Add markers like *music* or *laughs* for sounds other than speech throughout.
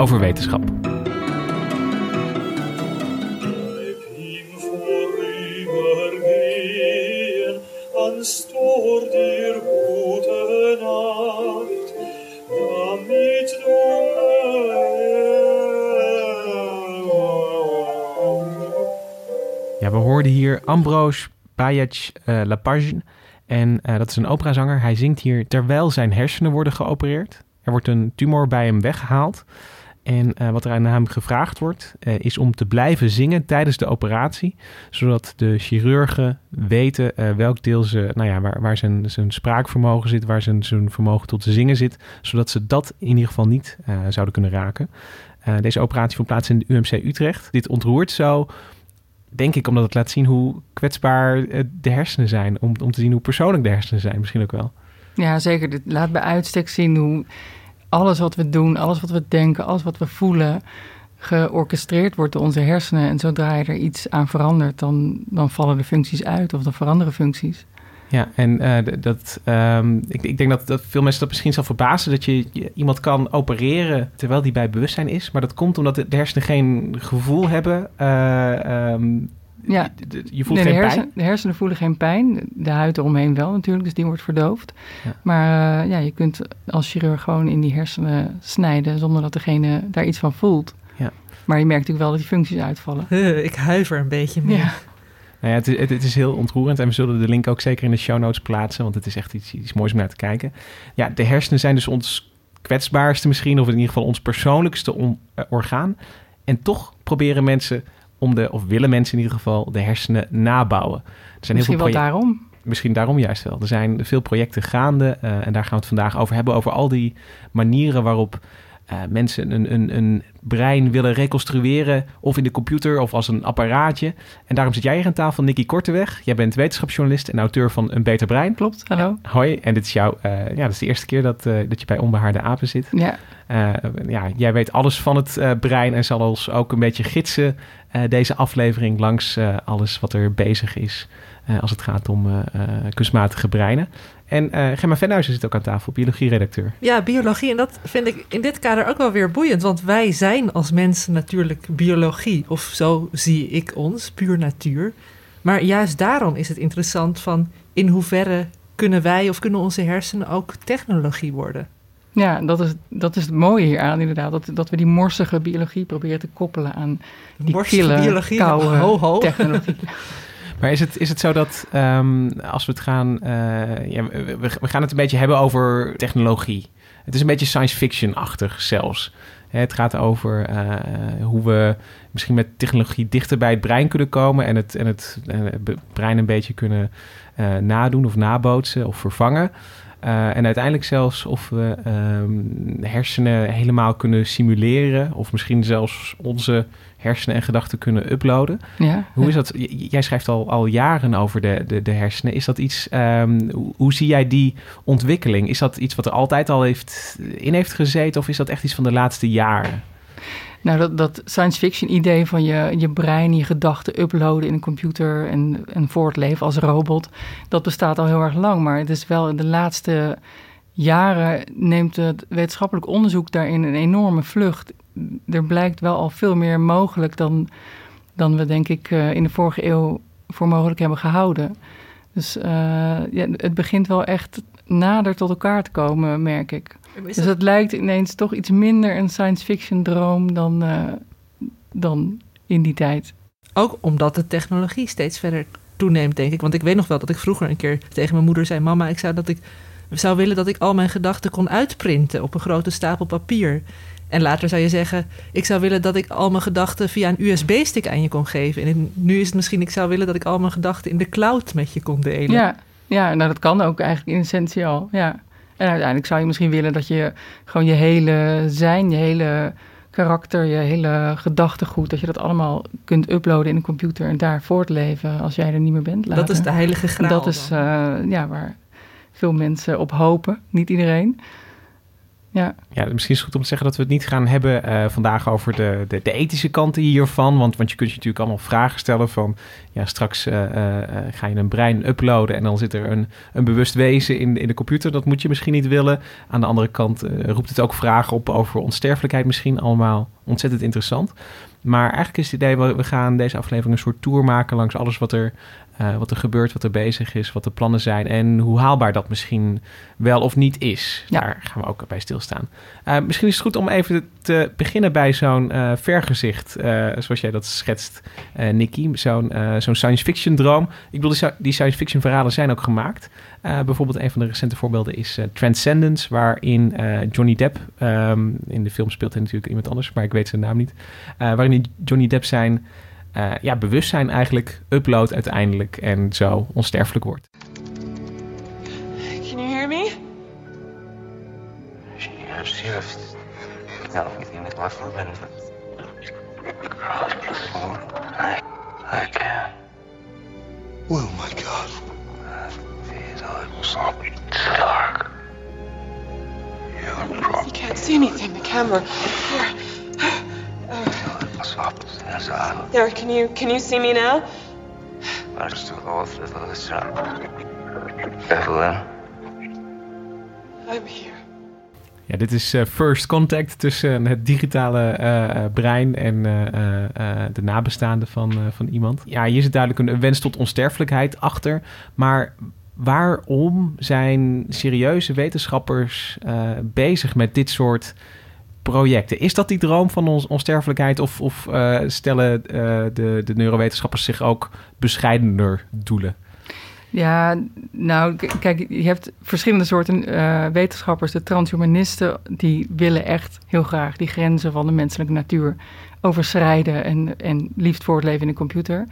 over wetenschap. Ja, we hoorden hier Ambroise Bayach uh, Lapage. En eh, dat is een operazanger. Hij zingt hier terwijl zijn hersenen worden geopereerd. Er wordt een tumor bij hem weggehaald. En eh, wat er aan hem gevraagd wordt, eh, is om te blijven zingen tijdens de operatie. Zodat de chirurgen weten eh, welk deel ze, nou ja, waar, waar zijn, zijn spraakvermogen zit, waar zijn, zijn vermogen tot zingen zit. Zodat ze dat in ieder geval niet zouden kunnen raken. Deze operatie vond plaats in de UMC Utrecht. Dit ontroert zo, denk ik, omdat het laat zien hoe kwetsbaar de hersenen zijn. Om, om te zien hoe persoonlijk de hersenen zijn, misschien ook wel. Ja, zeker. Dit laat bij uitstek zien hoe alles wat we doen, alles wat we denken, alles wat we voelen, georchestreerd wordt door onze hersenen. En zodra je er iets aan verandert, dan, dan vallen de functies uit of dan veranderen functies. Ja, en eh, dat, ehm, ik, ik denk dat, dat veel mensen dat misschien zal verbazen... dat je, iemand kan opereren terwijl die bij bewustzijn is. Maar dat komt omdat de de hersenen geen gevoel hebben. Eh, ehm, Ja, je voelt Nee, geen de, hersen- pijn. de hersenen voelen geen pijn. De huid eromheen wel natuurlijk, dus die wordt verdoofd. Ja. Maar eh, ja, je kunt als chirurg gewoon in die hersenen snijden zonder dat degene daar iets van voelt. Ja. Maar je merkt natuurlijk wel dat die functies uitvallen. Ik huiver een beetje meer. Ja. Nou ja, het, is- het, het is heel ontroerend en we zullen de link ook zeker in de show notes plaatsen, want het is echt iets, iets moois om naar te kijken. Ja, de hersenen zijn dus ons kwetsbaarste misschien, of in ieder geval ons persoonlijkste on- eh, orgaan. En toch proberen mensen om de, of willen mensen in ieder geval, de hersenen nabouwen. Er zijn Misschien heel wel veel projecten. daarom. Misschien daarom juist wel. Er zijn veel projecten gaande eh, en daar gaan we het vandaag over hebben. Over al die manieren waarop eh, mensen een, een, een brein willen reconstrueren. Of in de computer of als een apparaatje. En daarom zit jij hier aan tafel, Nicky Korteweg. Jij bent wetenschapsjournalist en auteur van Een Beter Brein. Klopt, hallo. Hoi, en dit is jouw, eh, ja, dat is de eerste keer dat, eh, dat je bij Onbehaarde Apen zit. Ja, ja, jij weet alles van het brein en zal ons ook een beetje gidsen deze aflevering langs alles wat er bezig is als het gaat om eh, eh, kunstmatige breinen. En eh Gemma Venhuizen zit ook aan tafel, biologieredacteur. Ja, biologie. En dat vind ik in dit kader ook wel weer boeiend. Want wij zijn als mensen natuurlijk biologie. Of zo zie ik ons, puur natuur. Maar juist daarom is het interessant van... in hoeverre kunnen wij of kunnen onze hersenen ook technologie worden? ja dat, is, dat is het mooie hieraan inderdaad. Dat, dat we die morsige biologie proberen te koppelen aan die Morsige kille, biologie, koude ho, ho. technologie. *laughs* Maar is het, is het zo dat ehm, als we het gaan... eh, ja, we, we- gaan het een beetje hebben over technologie. Het is een beetje science fiction-achtig zelfs. Het gaat over eh, hoe we misschien met technologie dichter bij het brein kunnen komen... en het, en het, brein een beetje kunnen eh, nadoen of nabootsen of vervangen. Eh, en uiteindelijk zelfs of we ehm, hersenen helemaal kunnen simuleren... of misschien zelfs onze hersenen en gedachten kunnen uploaden. Ja, Hoe is dat? J- Jij schrijft al, al jaren over de, de, de hersenen. Is dat iets, ehm, hoe, hoe zie jij die ontwikkeling? Is dat iets wat er altijd al heeft, in heeft gezeten of is dat echt iets van de laatste jaren? Nou, dat, dat science fiction idee van je, je brein, je gedachten uploaden in een computer en, en voortleven als robot, dat bestaat al heel erg lang. Maar het is wel in de laatste jaren neemt het wetenschappelijk onderzoek daarin een enorme vlucht. Er blijkt wel al veel meer mogelijk dan, dan we denk ik eh, in de vorige eeuw voor mogelijk hebben gehouden. Dus eh, ja, het begint wel echt nader tot elkaar te komen, merk ik. Is Dus dat- het lijkt ineens toch iets minder een science fiction droom dan, eh, dan in die tijd. Ook omdat de technologie steeds verder toeneemt, denk ik. Want ik weet nog wel dat ik vroeger een keer tegen mijn moeder zei: Mama, ik zou, dat ik zou willen dat ik al mijn gedachten kon uitprinten op een grote stapel papier. En later zou je zeggen: Ik zou willen dat ik al mijn gedachten via een USB-stick aan je kon geven. En nu is het misschien: Ik zou willen dat ik al mijn gedachten in de cloud met je kon delen. Ja, ja, nou dat kan ook eigenlijk in essentie al. Ja. En uiteindelijk zou je misschien willen dat je gewoon je hele zijn, je hele karakter, je hele gedachtegoed, dat je dat allemaal kunt uploaden in een computer en daar voortleven als jij er niet meer bent. Later. dat is de heilige graal. Dat is eh, ja, waar veel mensen op hopen. Niet iedereen. Ja, Ja, misschien is het goed om te zeggen dat we het niet gaan hebben eh, vandaag over de, de, de ethische kanten hiervan. Want, want je kunt je natuurlijk allemaal vragen stellen van... ja, straks eh, eh, ga je een brein uploaden en dan zit er een, een bewust wezen in, in de computer. Dat moet je misschien niet willen. Aan de andere kant roept het ook vragen op over onsterfelijkheid misschien. Allemaal ontzettend interessant. Maar eigenlijk is het idee, we gaan deze aflevering een soort tour maken langs alles wat er, eh, wat er gebeurt, wat er bezig is, wat de plannen zijn en hoe haalbaar dat misschien wel of niet is. Ja. Daar gaan we ook bij stilstaan. Eh, misschien is het goed om even te beginnen bij zo'n eh, vergezicht, zoals jij dat schetst, Nicky. Zo'n zo'n science fiction droom. Ik bedoel, die, sci- die science fiction verhalen zijn ook gemaakt. Bijvoorbeeld een van de recente voorbeelden is Transcendence, waarin Johnny Depp, ehm, in de film speelt hij natuurlijk iemand anders, maar ik weet zijn naam niet, waarin Johnny Depp zijn eh, ja, bewustzijn eigenlijk uploadt uiteindelijk en zo onsterfelijk wordt. Can you hear me? No. I, I can. Oh my god. Dark. You can't see anything. The camera. Here. There. Can you can you see me now? Evelyn. I'm here. Ja, dit is eh, first contact tussen het digitale eh, eh, brein en eh, eh, eh, de nabestaanden van, eh, van iemand. Ja, hier zit duidelijk een, een wens tot onsterfelijkheid achter. Maar waarom zijn serieuze wetenschappers eh, bezig met dit soort projecten? Is dat die droom van ons, onsterfelijkheid of, of eh, stellen eh, de, de neurowetenschappers zich ook bescheidener doelen? Ja, nou, kijk, je hebt verschillende soorten eh, wetenschappers. De transhumanisten, die willen echt heel graag die grenzen van de menselijke natuur overschrijden en, en liefst voortleven in een computer.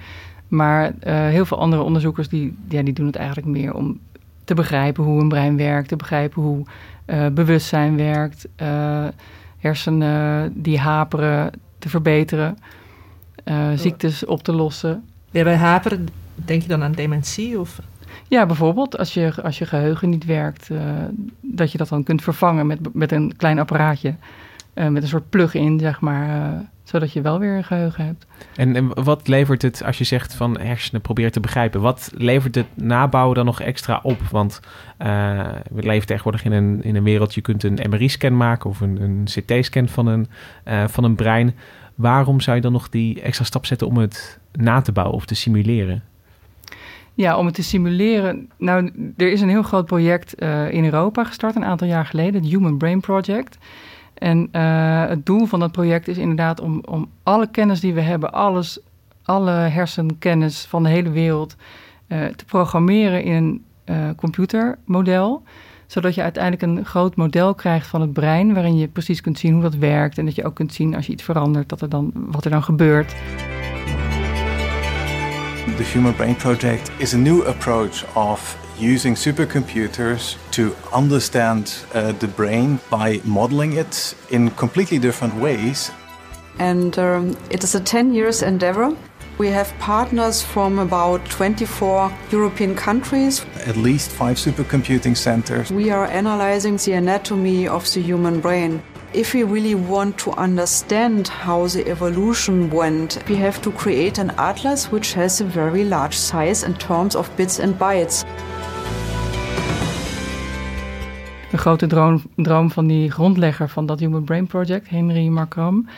Maar heel veel andere onderzoekers, die, ja, die doen het eigenlijk meer om te begrijpen hoe een brein werkt, te begrijpen hoe bewustzijn werkt, hersenen die haperen te verbeteren, eh, ziektes op te lossen. Ja, bij haperen denk je dan aan dementie? Of... Ja, bijvoorbeeld als je, als je geheugen niet werkt, eh, dat je dat dan kunt vervangen met, met een klein apparaatje. eh, met een soort plug-in, zeg maar, zodat je wel weer een geheugen hebt. En, en wat levert het, als je zegt van hersenen probeer te begrijpen, wat levert het nabouwen dan nog extra op? Want eh, we leven tegenwoordig in een, in een wereld, je kunt een MRI-scan maken of een, een CT-scan van een, eh, van een brein. Waarom zou je dan nog die extra stap zetten om het na te bouwen of te simuleren? Ja, om het te simuleren. Nou, er is een heel groot project eh, in Europa gestart een aantal jaar geleden, het Human Brain Project. En eh, het doel van dat project is inderdaad om, om alle kennis die we hebben, alles, alle hersenkennis van de hele wereld, eh, te programmeren in een eh, computermodel. Zodat je uiteindelijk een groot model krijgt van het brein, waarin je precies kunt zien hoe dat werkt. En dat je ook kunt zien als je iets verandert, dat er dan, wat er dan gebeurt. The Human Brain Project is a new approach of using supercomputers to understand uh, the brain by modeling it in completely different ways. and um, it is a 10 years endeavor. We have partners from about 24 European countries. At least five supercomputing centers. We are analyzing the anatomy of the human brain. If we really want to understand how the evolution went, we have to create an atlas which has a very large size in terms of bits and bytes. Grote droom, droom van die grondlegger van dat Human Brain Project, Henry Markram.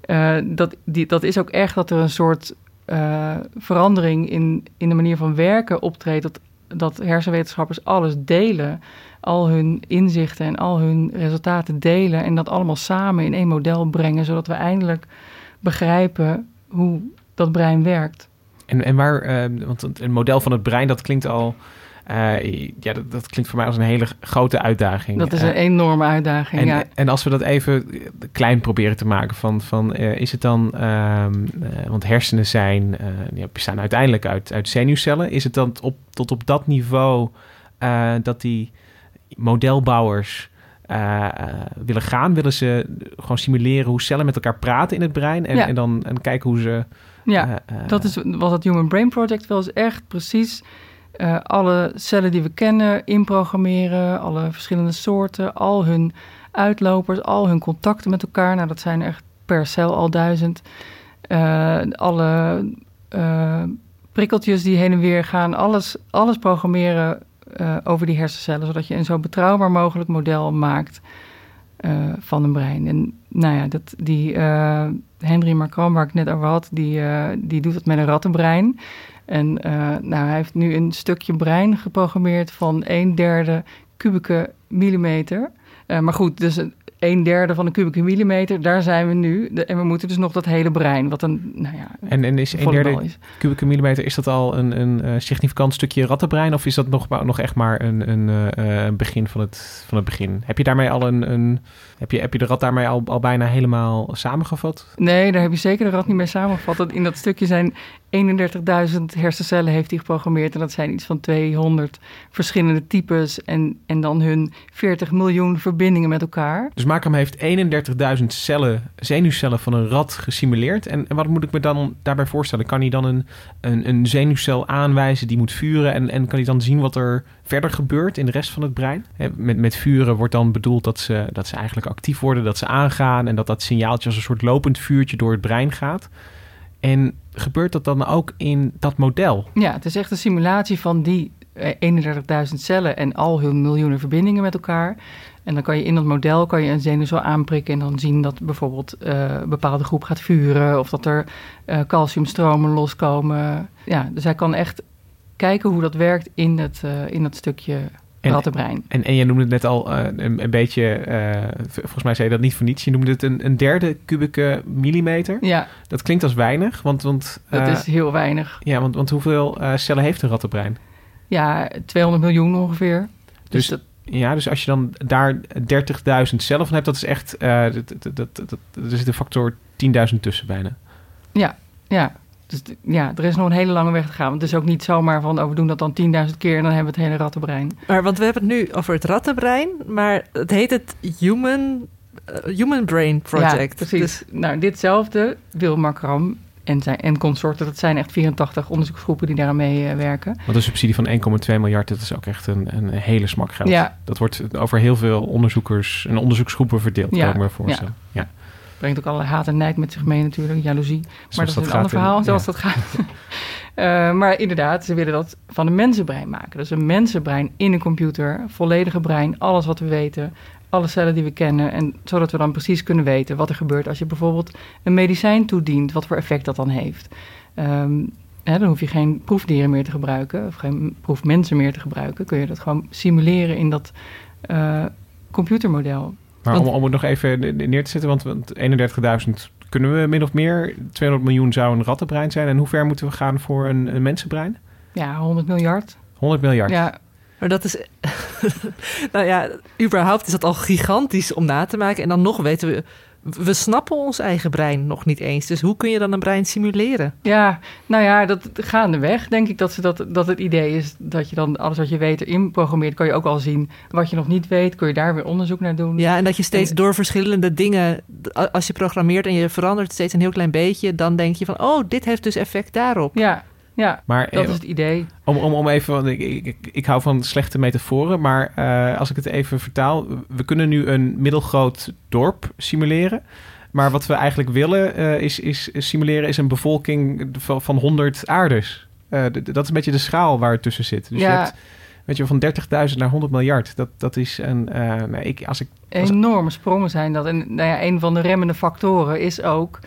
eh, dat, die, dat is ook echt dat er een soort eh, verandering in, in de manier van werken optreedt. Dat dat hersenwetenschappers alles delen. Al hun inzichten en al hun resultaten delen. En dat allemaal samen in één model brengen. Zodat we eindelijk begrijpen hoe dat brein werkt. En, en waar, eh, want een model van het brein, dat klinkt al. Eh, ja, dat, dat klinkt voor mij als een hele grote uitdaging. Dat is Eh, een enorme uitdaging. En, ja. en als we dat even klein proberen te maken, van, van eh, is het dan, ehm, eh, want hersenen zijn, eh, ja, bestaan uiteindelijk uit, uit zenuwcellen. Is het dan op, tot op dat niveau eh, dat die modelbouwers eh, eh, willen gaan? Willen ze gewoon simuleren hoe cellen met elkaar praten in het brein en, Ja. en dan en kijken hoe ze. Ja, eh, eh, dat is wat het Human Brain Project wel is echt precies eh, alle cellen die we kennen inprogrammeren, alle verschillende soorten, al hun uitlopers, al hun contacten met elkaar. Nou, dat zijn echt per cel al duizend. Eh, alle eh, prikkeltjes die heen en weer gaan, alles, alles programmeren over die hersencellen, zodat je een zo betrouwbaar mogelijk model maakt van een brein. En nou ja, dat, die Henry Marcron, waar ik net over had, die, die doet het met een rattenbrein. En eh, nou, hij heeft nu een stukje brein geprogrammeerd van een derde kubieke millimeter. Eh, maar goed, dus een, een derde van een kubieke millimeter, daar zijn we nu. De- en we moeten dus nog dat hele brein, wat een, nou ja, En, en is een derde is. kubieke millimeter, is dat al een, een eh, significant stukje rattenbrein? Of is dat nog, nog echt maar een, een begin van het, van het begin? Heb je daarmee al een, een heb, je, heb je de rat daarmee al, al bijna helemaal samengevat? Nee, daar heb je zeker de rat niet mee samengevat. Dat In dat stukje zijn 31.000 hersencellen heeft hij geprogrammeerd. En dat zijn iets van 200 verschillende types. En, en dan hun 40 miljoen verbindingen met elkaar. Dus Makram heeft 31.000 cellen, zenuwcellen van een rat gesimuleerd. En, en wat moet ik me dan daarbij voorstellen? Kan hij dan een, een, een zenuwcel aanwijzen die moet vuren? En, en kan hij dan zien wat er verder gebeurt in de rest van het brein? Met, met vuren wordt dan bedoeld dat ze, dat ze eigenlijk actief worden, dat ze aangaan... en dat dat signaaltje als een soort lopend vuurtje door het brein gaat. En gebeurt dat dan ook in dat model? Ja, het is echt een simulatie van die eh, 31.000 cellen en al hun miljoenen verbindingen met elkaar. En dan kan je in dat model kan je een zenuwcel aanprikken en dan zien dat bijvoorbeeld eh, een bepaalde groep gaat vuren of dat er eh, calciumstromen loskomen. Ja, dus hij kan echt kijken hoe dat werkt in het, eh, in dat stukje En- rattenbrein. En, en je noemde het net al eh, een, een beetje, eh, volgens mij zei je dat niet voor niets. Je noemde het een, een derde kubieke millimeter. Ja. Dat klinkt als weinig, want... want Dat eh, is heel weinig. Ja, want, want hoeveel cellen heeft een rattenbrein? Ja, 200 miljoen ongeveer. Dus, dat- ja, dus als je dan daar 30.000 cellen van hebt, dat is echt... dat, dat, dat, dat- er zit een factor 10.000 tussen bijna. Ja, ja. Dus ja, er is nog een hele lange weg te gaan. Want het is ook niet zomaar van, oh, we doen dat dan 10.000 keer en dan hebben we het hele rattenbrein. Maar want we hebben het nu over het rattenbrein, maar het heet het Human, eh, Human Brain Project. Ja, precies. Dus- Nou, ditzelfde wil Macram en, zijn, en consorten. Dat zijn echt 84 onderzoeksgroepen die daaraan meewerken. Want een subsidie van 1,2 miljard, dat is ook echt een, een hele smak geld. Ja. Dat wordt over heel veel onderzoekers en onderzoeksgroepen verdeeld, Ja, kan ik me voorstellen. Ja. Brengt ook allerlei haat en nijd met zich mee natuurlijk, jaloezie. Maar dat dat is een ander in- verhaal, ja. zoals dat gaat. *laughs* Eh, maar inderdaad, ze willen dat van een mensenbrein maken. Dus een mensenbrein in een computer, volledige brein, alles wat we weten, alle cellen die we kennen. En zodat we dan precies kunnen weten wat er gebeurt als je bijvoorbeeld een medicijn toedient, wat voor effect dat dan heeft. Ehm, hè, dan hoef je geen proefdieren meer te gebruiken, of geen proefmensen meer te gebruiken. Kun je dat gewoon simuleren in dat eh, computermodel. Maar Want- om, om het nog even neer te zetten, want, want 31.000 kunnen we min of meer. 200 miljoen zou een rattenbrein zijn. En hoe ver moeten we gaan voor een, een mensenbrein? Ja, 100 miljard. 100 miljard. Ja, Maar dat is. *laughs* nou ja, überhaupt is dat al gigantisch om na te maken. En dan nog weten we. We snappen ons eigen brein nog niet eens. Dus hoe kun je dan een brein simuleren? Ja, nou ja, dat gaandeweg denk ik dat, ze dat, dat het idee is dat je dan alles wat je weet erin programmeert, kan je ook al zien. Wat je nog niet weet, kun je daar weer onderzoek naar doen. Ja, en dat je steeds En- door verschillende dingen. Als je programmeert en je verandert steeds een heel klein beetje. dan denk je van. Oh, dit heeft dus effect daarop. Ja, ja Maar, dat eh, is het idee. Om, om, om even, want ik, ik, ik, hou van slechte metaforen, maar eh, als ik het even vertaal, we kunnen nu een middelgroot dorp simuleren. Maar wat we eigenlijk willen eh, is, is simuleren is een bevolking van, van 100 aardes. Eh, d- d- dat is een beetje de schaal waar het tussen zit. Dus Ja. je hebt, weet je, van 30.000 naar 100 miljard. Dat, dat is een. nou, ik, als ik, als, Enorme sprongen zijn dat. En nou ja, een van de remmende factoren is ook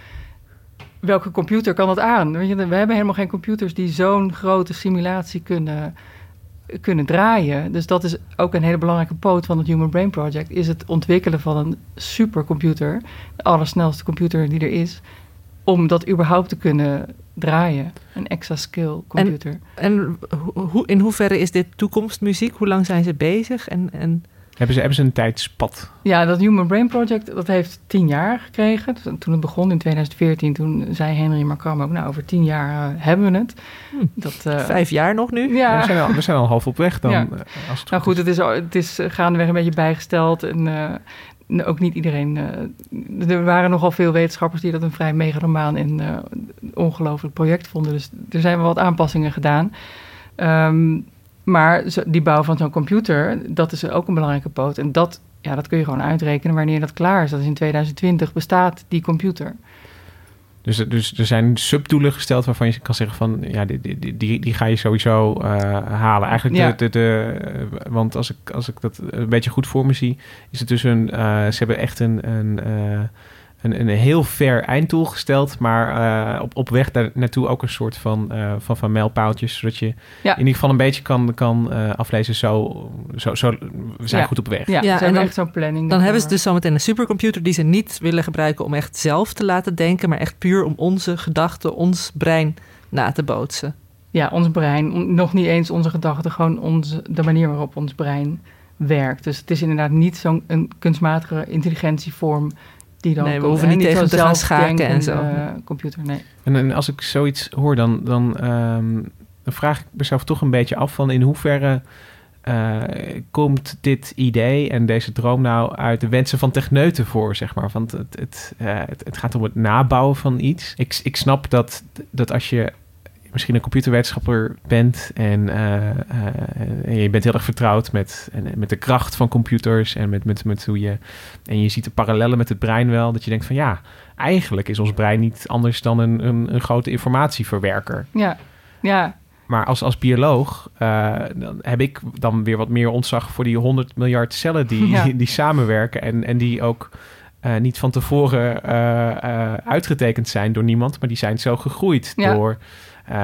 welke computer kan dat aan? We hebben helemaal geen computers die zo'n grote simulatie kunnen kunnen draaien. Dus dat is ook een hele belangrijke poot van het Human Brain Project, is het ontwikkelen van een supercomputer, de allersnelste computer die er is, om dat überhaupt te kunnen draaien. Een exascale computer. En hoe, in hoeverre is dit toekomstmuziek? Hoe lang zijn ze bezig? En, en... Hebben, ze, hebben ze een tijdspad? Ja, dat Human Brain Project dat heeft tien jaar gekregen. Toen het begon in 2014, toen zei Henry Markram ook... nou, over tien jaar uh, hebben we het. Hm. Dat, uh, Vijf jaar nog nu? Ja. we, zijn al, we zijn al half op weg dan. Ja. Als het nou goed, het is, het is gaandeweg een beetje bijgesteld. En ook niet iedereen. Uh, er waren nogal veel wetenschappers die dat een vrij megalomaan en uh, ongelooflijk project vonden. Dus er zijn wel wat aanpassingen gedaan. Um, maar die bouw van zo'n computer, dat is ook een belangrijke poot. En dat, ja, dat kun je gewoon uitrekenen wanneer dat klaar is. Dat is in 2020 bestaat die computer. Dus, dus er zijn subdoelen gesteld waarvan je kan zeggen van ja, die, die, die, die ga je sowieso uh, halen. Eigenlijk Ja. de, de, de, want als ik, als ik dat een beetje goed voor me zie, is het dus een, uh, ze hebben echt een, een, uh, een, een heel ver einddoel gesteld, maar op, op weg daar naartoe ook een soort van, van, van mijlpaaltjes, zodat je Ja. in ieder geval een beetje kan, kan aflezen, zo, zo, zo, we zijn Ja. goed op weg. Ja, Ja, en dan- echt zo'n planning. Dan hebben ze dus zometeen een supercomputer die ze niet willen gebruiken om echt zelf te laten denken, maar echt puur om onze gedachten, ons brein na te bootsen. Ja, ons brein. Nog niet eens onze gedachten, gewoon onze, de manier waarop ons brein werkt. Dus het is inderdaad niet zo'n kunstmatige intelligentievorm die dan... Nee, we hoeven niet tegen te gaan schaken en zo. eh, computer, nee. En, en als ik zoiets hoor, dan, dan, ehm, dan vraag ik mezelf toch een beetje af van in hoeverre eh, komt dit idee en deze droom nou uit de wensen van techneuten voor, zeg maar. Want het, het, eh, het, het gaat om het nabouwen van iets. Ik, ik snap dat, dat als je misschien een computerwetenschapper bent en, eh, eh, en je bent heel erg vertrouwd met, en, met de kracht van computers en met, met, met hoe je en je ziet de parallellen met het brein wel, dat je denkt van ja, eigenlijk is ons brein niet anders dan een, een, een grote informatieverwerker. Ja, ja, Maar als, als bioloog eh, dan heb ik dan weer wat meer ontzag voor die 100 miljard cellen die, Ja. die, samenwerken en, en die ook niet van tevoren uitgetekend zijn door niemand, maar die zijn zo gegroeid Ja. door. Eh,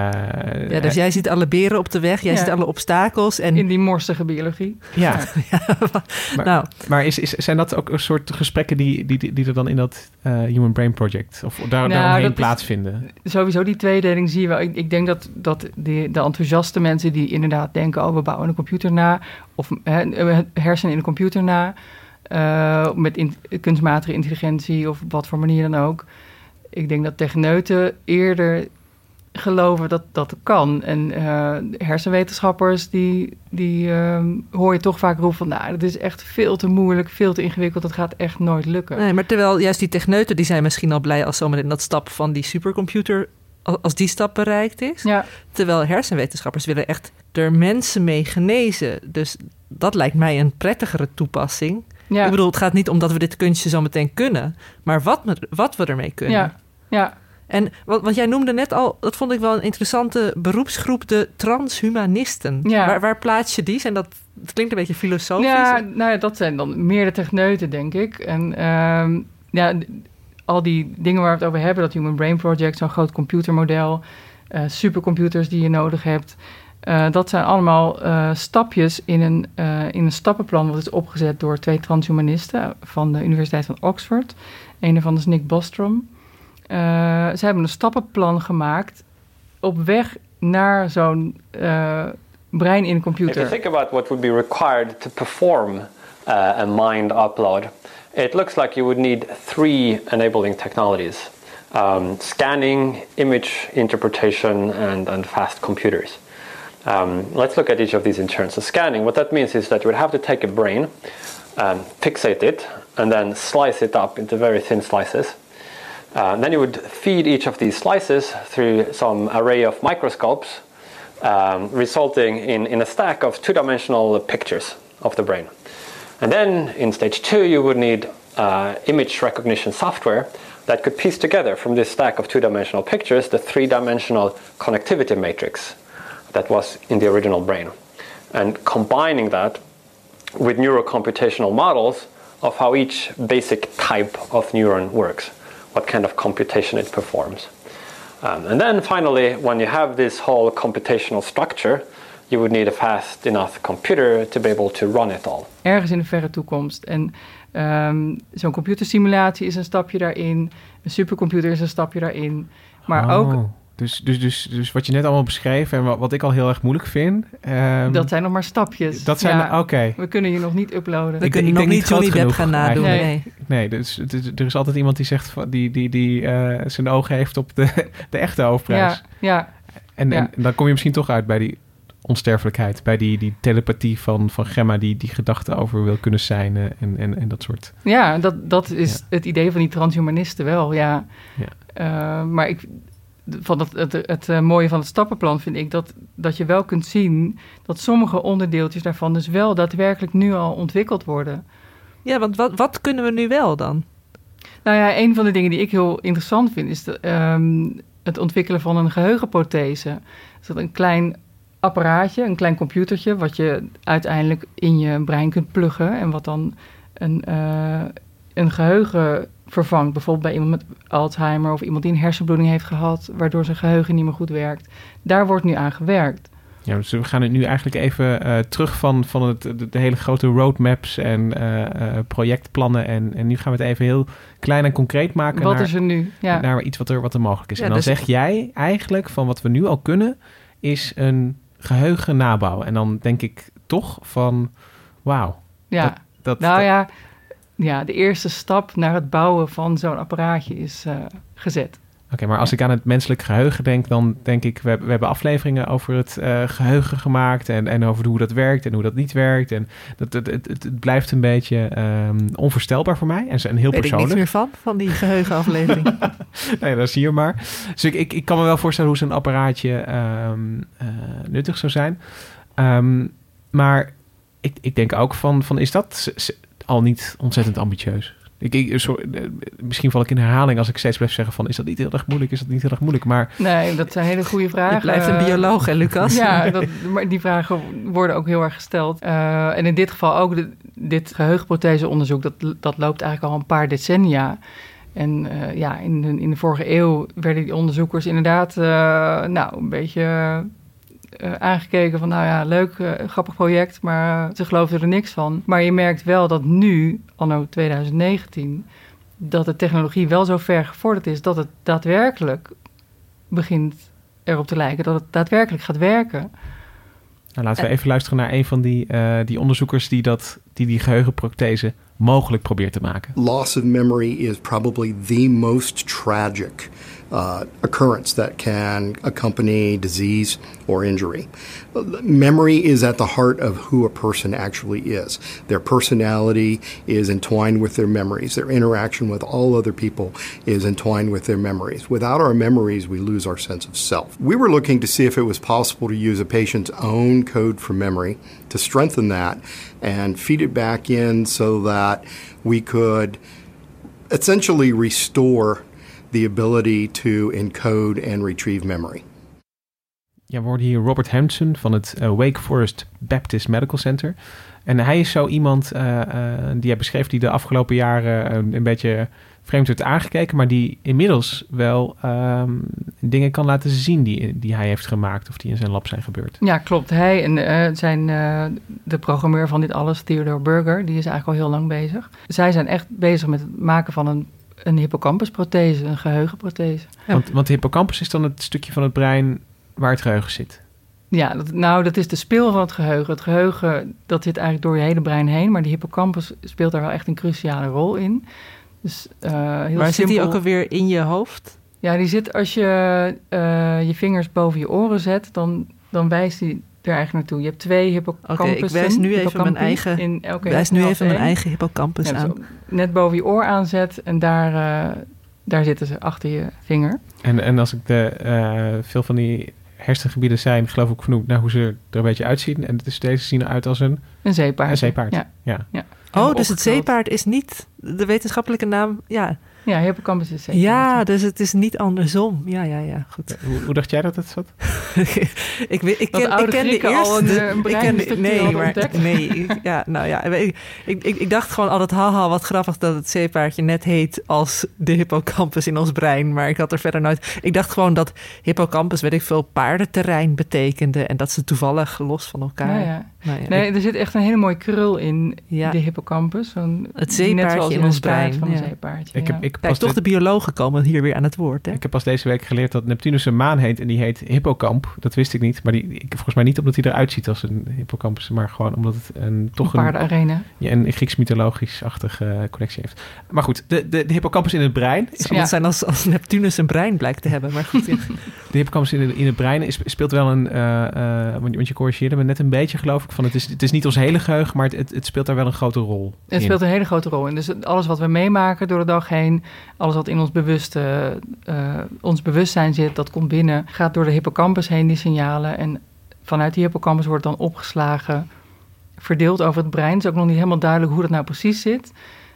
Ja, dus jij ziet alle beren op de weg, jij Ja. ziet alle obstakels en in die morsige biologie. ja. *laughs* Maar, nou, maar is, is, zijn dat ook een soort gesprekken die, die, die er dan in dat eh, Human Brain Project of daar, Nou, daaromheen is- plaatsvinden? Sowieso die tweedeling zie je wel. Ik, ik denk dat, dat die, de enthousiaste mensen die inderdaad denken... oh, we bouwen een computer na... of hè, het hersenen in een computer na... eh, met in- kunstmatige intelligentie of op wat voor manier dan ook. Ik denk dat techneuten eerder geloven dat dat kan. En eh, hersenwetenschappers, die, die ehm, hoor je toch vaak roepen van... nou, dat is echt veel te moeilijk, veel te ingewikkeld... dat gaat echt nooit lukken. nee, maar terwijl juist die techneuten die zijn misschien al blij als zometeen dat stap van die supercomputer al- als die stap bereikt is. Ja, Terwijl hersenwetenschappers willen echt er mensen mee genezen. Dus dat lijkt mij een prettigere toepassing. ja, Ik bedoel, het gaat niet om dat we dit kunstje zo meteen kunnen, maar wat, wat we ermee kunnen. ja, ja. En wat, wat jij noemde net al, dat vond ik wel een interessante beroepsgroep, de transhumanisten. Ja. Waar, waar plaats je die? Zijn dat, het klinkt een beetje filosofisch. Ja, nou ja, dat zijn dan meer de techneuten, denk ik. En ehm, ja, al die dingen waar we het over hebben, dat Human Brain Project, zo'n groot computermodel, eh, supercomputers die je nodig hebt. eh, dat zijn allemaal eh, stapjes in een, in een stappenplan wat is opgezet door twee transhumanisten van de Universiteit van Oxford. Een daarvan is Nick Bostrom. Eh, ze hebben een stappenplan gemaakt op weg naar zo'n eh, brein in een If computer. you think about what would be required to perform uh, a mind upload, it looks like you would need three enabling technologies um, scanning, image interpretation, and, and fast computers. Um, let's look at each of these in turn. So, scanning, what that means is that you would have to take a brain, um, fixate it, and then slice it up into very thin slices. Uh, then you would feed each of these slices through some array of microscopes, um, resulting in, in a stack of two dimensional pictures of the brain. And then in stage two, you would need uh, image recognition software that could piece together from this stack of two dimensional pictures the three dimensional connectivity matrix that was in the original brain. And combining that with neurocomputational models of how each basic type of neuron works, what kind of computation it performs. Um, and then finally, when you have this whole computational structure, you would need a fast enough computer to be able to run it all. Ergens in de verre toekomst. En ehm, zo'n computersimulatie is een stapje daarin. Een supercomputer is een stapje daarin. Maar Oh, ook, Dus, dus, dus, dus wat je net allemaal beschreef en wat, wat ik al heel erg moeilijk vind. ehm, dat zijn nog maar stapjes. dat zijn Ja, oké. We kunnen je nog niet uploaden. We kunnen nog niet Johnny Depp genoeg gaan nadoen. Nee. Nee, dus, er is altijd iemand die zegt van, die, die, die eh, zijn ogen heeft op de, *laughs* de echte hoofdprijs. Ja, ja. En, Ja. en dan kom je misschien toch uit bij die onsterfelijkheid, bij die, die telepathie van, van Gemma, die, die gedachten over wil kunnen zijn eh, en, en, en dat soort. Ja, dat, dat is het idee van die transhumanisten wel, ja. Ja. Eh, maar ik, van het, het, het, eh, mooie van het stappenplan vind ik dat, dat je wel kunt zien dat sommige onderdeeltjes daarvan dus wel daadwerkelijk nu al ontwikkeld worden. Ja, want wat, wat kunnen we nu wel dan? Nou ja, een van de dingen die ik heel interessant vind is de, ehm, het ontwikkelen van een geheugenprothese. Dus dat een klein apparaatje, een klein computertje, wat je uiteindelijk in je brein kunt pluggen en wat dan een, eh, een geheugen vervangt. Bijvoorbeeld bij iemand met Alzheimer of iemand die een hersenbloeding heeft gehad, waardoor zijn geheugen niet meer goed werkt. Daar wordt nu aan gewerkt. Ja, dus we gaan het nu eigenlijk even eh, terug van, van het, de, de hele grote roadmaps en eh, eh, projectplannen. En, en nu gaan we het even heel klein en concreet maken. Wat naar, is er nu? Ja. Naar iets wat er, wat er mogelijk is. Ja, en dan dus- zeg jij eigenlijk van wat we nu al kunnen, is een geheugen nabouwen. En dan denk ik toch van, wauw. Ja, Dat, dat, nou dat- ja, ja, de eerste stap naar het bouwen van zo'n apparaatje is eh, gezet. Oké, maar als ik aan het menselijk geheugen denk, dan denk ik, we, hebben- we hebben afleveringen over het eh, geheugen gemaakt en, en over hoe dat werkt en hoe dat niet werkt. En dat, het, het, het, het blijft een beetje ehm, onvoorstelbaar voor mij en, en heel Weet ik persoonlijk. niks meer van, van die geheugenaflevering. *laughs* nee, dat zie je maar. Dus ik, ik, ik kan me wel voorstellen hoe zo'n apparaatje ehm, eh, nuttig zou zijn. Ehm, maar ik, ik denk ook van, van is dat al niet ontzettend ambitieus? Ik, ik, sorry, eh, misschien val ik in herhaling als ik steeds blijf zeggen van... is dat niet heel erg moeilijk, is dat niet heel erg moeilijk? Maar Nee, dat zijn hele goede vragen. Je blijft een bioloog, hè, Lucas? Ja, dat, maar die vragen worden ook heel erg gesteld. Eh, en in dit geval ook, de- dit geheugenprotheseonderzoek, dat, dat loopt eigenlijk al een paar decennia. En eh, ja, in de, in de vorige eeuw werden die onderzoekers inderdaad eh, nou, een beetje eh, aangekeken van... nou ja, leuk, eh, grappig project, maar ze geloofden er niks van. Maar je merkt wel dat nu, anno 2019... dat de technologie wel zo ver gevorderd is... dat het daadwerkelijk begint erop te lijken dat het daadwerkelijk gaat werken. nou, laten we Eh. even luisteren naar een van die, eh, die onderzoekers... die dat, die, die geheugenprothese mogelijk probeert te maken. Loss of memory is probably the most tragic uh, occurrence that can accompany disease or injury. Memory is at the heart of who a person actually is. Their personality is entwined with their memories. Their interaction with all other people is entwined with their memories. Without our memories, we lose our sense of self. We were looking to see if it was possible to use a patient's own code for memory to strengthen that and feed it back in so that we could essentially restore the ability to encode and retrieve memory. Ja, we hoorden hier Robert Hampson van het eh, Wake Forest Baptist Medical Center. En hij is zo iemand eh, eh, die hij beschreef die de afgelopen jaren een, een beetje vreemd werd aangekeken, maar die inmiddels wel ehm, dingen kan laten zien die, die hij heeft gemaakt of die in zijn lab zijn gebeurd. Ja, klopt. Hij en eh, zijn, eh, de programmeur van dit alles, Theodore Burger, die is eigenlijk al heel lang bezig. Zij zijn echt bezig met het maken van een, een hippocampusprothese, een geheugenprothese. Want, want de hippocampus is dan het stukje van het brein waar het geheugen zit. Ja, dat, nou, dat is de speel van het geheugen. Het geheugen, dat zit eigenlijk door je hele brein heen, maar die hippocampus speelt daar wel echt een cruciale rol in. Dus, eh, heel maar zit die ook alweer in je hoofd? Ja, die zit als je eh, je vingers boven je oren zet, dan, dan wijst die er eigenlijk naartoe. Je hebt twee hippocampussen. Oké, ik wijs nu even mijn eigen, in elke wijs nu even mijn eigen hippocampus Ja, dus aan. net boven je oor aanzet en daar, eh, daar zitten ze achter je vinger. En, en als ik de, eh, veel van die hersengebieden zijn, geloof ik vernoemd naar hoe ze er een beetje uitzien. En dus deze zien eruit als een... Een zeepaard. Een zeepaard, Ja. ja. ja. Oh, dus het zeepaard is niet de wetenschappelijke naam. Ja, Ja, hippocampus is zeker. Ja, dus het is niet andersom. Ja, ja, ja, goed. Hoe, hoe dacht jij dat het zat? *laughs* ik, weet, ik ken, ik ken de eerste... al een, eh, een ik ken de- nee, maar, nee, ik- ja, nou ja, ik, ik, ik, ik dacht gewoon altijd, haha, wat grappig dat het zeepaardje net heet als de hippocampus in ons brein. Maar ik had er verder nooit... Ik dacht gewoon dat hippocampus, weet ik veel, paardenterrein betekende. En dat ze toevallig los van elkaar... Nou ja. Nou ja, nee, ik- er zit echt een hele mooie krul in Ja. de hippocampus. Het net zeepaardje zoals in in ons brein van een zeepaardje. Ik ja. heb, ik Kijk, toch dit- de biologen komen hier weer aan het woord, hè? Ik heb pas deze week geleerd dat Neptunus een maan heet en die heet Hippocamp. Dat wist ik niet, maar die, ik, volgens mij niet omdat hij eruit ziet als een hippocampus, maar gewoon omdat het een, toch Een paardenarena. Ja, een Grieks mythologisch-achtige eh, connectie heeft. Maar goed, de, de, de hippocampus in het brein. Het zou zijn als, als Neptunus een brein blijkt te hebben, maar goed. ja. *laughs* De hippocampus in, het- in het brein is, speelt wel een, eh, eh, want, je- want je corrigeerde me net een beetje geloof ik, van het is, het is niet ons hele geheugen, maar het, het, het speelt daar wel een grote rol Het in. speelt een hele grote rol in. Dus alles wat we meemaken door de dag heen, alles wat in ons, bewuste, eh, ons bewustzijn zit, dat komt binnen, gaat door de hippocampus heen, die signalen. En vanuit die hippocampus wordt dan opgeslagen, verdeeld over het brein. Het is ook nog niet helemaal duidelijk hoe dat nou precies zit.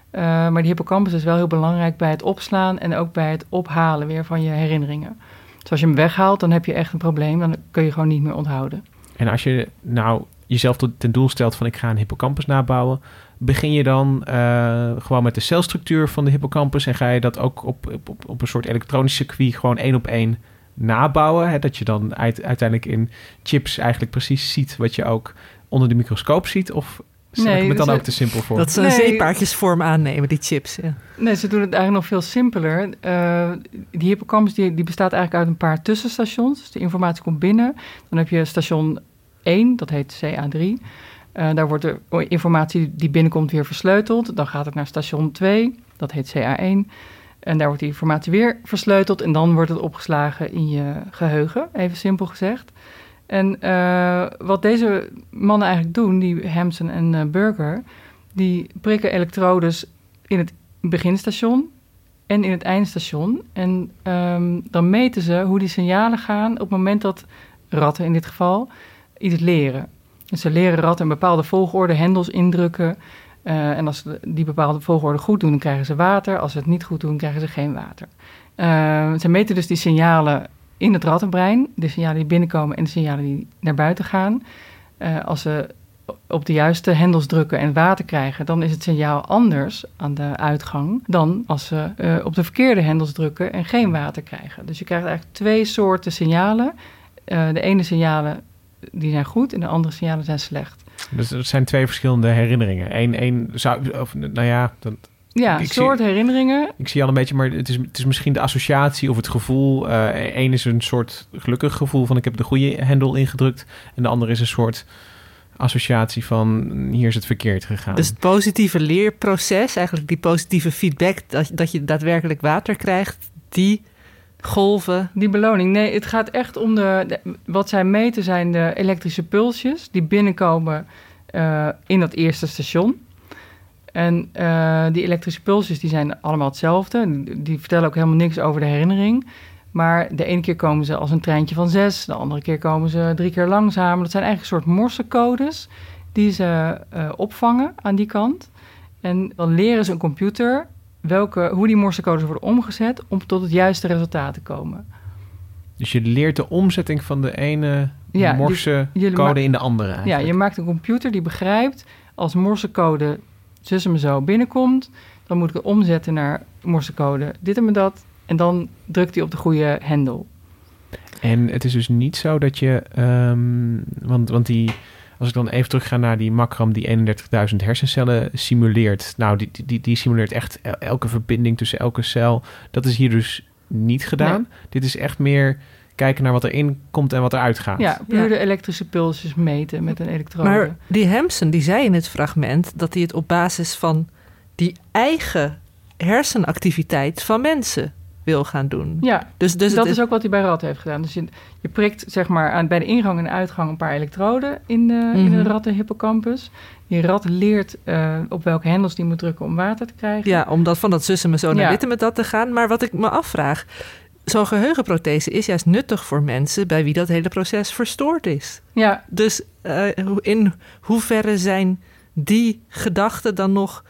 Eh, maar die hippocampus is wel heel belangrijk bij het opslaan en ook bij het ophalen weer van je herinneringen. Dus als je hem weghaalt, dan heb je echt een probleem. Dan kun je gewoon niet meer onthouden. En als je nou jezelf ten doel stelt van ik ga een hippocampus nabouwen, begin je dan eh, gewoon met de celstructuur van de hippocampus en ga je dat ook op, op, op, een soort elektronisch circuit gewoon één op één nabouwen. Hè? Dat je dan uit- uiteindelijk in chips eigenlijk precies ziet wat je ook onder de microscoop ziet? Of stel Nee, ik me dan ook te simpel voor? Dat ze een Nee. zeepaardjesvorm aannemen, die chips. Ja. Nee, ze doen het eigenlijk nog veel simpeler. Eh, die hippocampus die, die bestaat eigenlijk uit een paar tussenstations. Dus de informatie komt binnen. Dan heb je station 1, dat heet CA3. Eh, daar wordt de informatie die binnenkomt weer versleuteld. Dan gaat het naar station 2, dat heet CA1. En daar wordt die informatie weer versleuteld. En dan wordt het opgeslagen in je geheugen, even simpel gezegd. En eh, wat deze mannen eigenlijk doen, die Hampson en eh, Burger, die prikken elektrodes in het beginstation en in het eindstation. En ehm, dan meten ze hoe die signalen gaan op het moment dat ratten in dit geval iets leren. Ze leren ratten een bepaalde volgorde hendels indrukken. Eh, en als ze die bepaalde volgorde goed doen, dan krijgen ze water. Als ze het niet goed doen, krijgen ze geen water. Eh, ze meten dus die signalen in het rattenbrein. De signalen die binnenkomen en de signalen die naar buiten gaan. Eh, als ze op de juiste hendels drukken en water krijgen, dan is het signaal anders aan de uitgang dan als ze op de verkeerde hendels drukken en geen water krijgen. Dus je krijgt eigenlijk twee soorten signalen. De ene signalen die zijn goed en de andere signalen zijn slecht. Dus dat zijn twee verschillende herinneringen. Eén, één zou, of, nou ja, dat, Ja, ik een zie- soort herinneringen. Ik zie al een beetje, maar het is, het is misschien de associatie of het gevoel. Eén is een soort gelukkig gevoel van ik heb de goede hendel ingedrukt. En de andere is een soort associatie van hier is het verkeerd gegaan. Dus het positieve leerproces, eigenlijk die positieve feedback, dat, dat je daadwerkelijk water krijgt, die golven. Die beloning. Nee, het gaat echt om de, wat zij meten zijn de elektrische pulsjes die binnenkomen eh, in dat eerste station. En eh, die elektrische pulsjes die zijn allemaal hetzelfde. Die, die vertellen ook helemaal niks over de herinnering. Maar de ene keer komen ze als een treintje van zes, de andere keer komen ze drie keer langzamer. Dat zijn eigenlijk een soort morsecodes die ze eh, opvangen aan die kant. En dan leren ze een computer welke, hoe die morsecodes worden omgezet om tot het juiste resultaat te komen. Dus je leert de omzetting van de ene Ja, dus morse code in de andere. Ja, je maakt een computer die begrijpt als morsecode zus en zo binnenkomt, dan moet ik het omzetten naar morsecode dit en dat. En dan drukt hij op de goede hendel. En het is dus niet zo dat je, ehm, want, want die, als ik dan even terug ga naar die Macram die 31.000 hersencellen simuleert. Nou, die, die, die simuleert echt el- elke verbinding tussen elke cel. Dat is hier dus niet gedaan. Dit is echt meer kijken naar wat erin komt en wat eruit gaat. Ja, puur Ja. de elektrische pulsjes meten met een elektrode. Maar die Hampson, die zei in het fragment dat hij het op basis van die eigen hersenactiviteit van mensen wil gaan doen. Ja, dus, dus dat het is ook wat hij bij rat heeft gedaan. Dus je, je prikt zeg maar aan, bij de ingang en uitgang een paar elektroden in de, in de Mhm. rattenhippocampus. Die rat leert eh, op welke hendels die moet drukken om water te krijgen. Ja, om dat van dat zussen me zo naar Ja. en met dat te gaan. Maar wat ik me afvraag, zo'n geheugenprothese is juist nuttig voor mensen bij wie dat hele proces verstoord is. Ja. Dus hoe- in hoeverre zijn die gedachten dan nog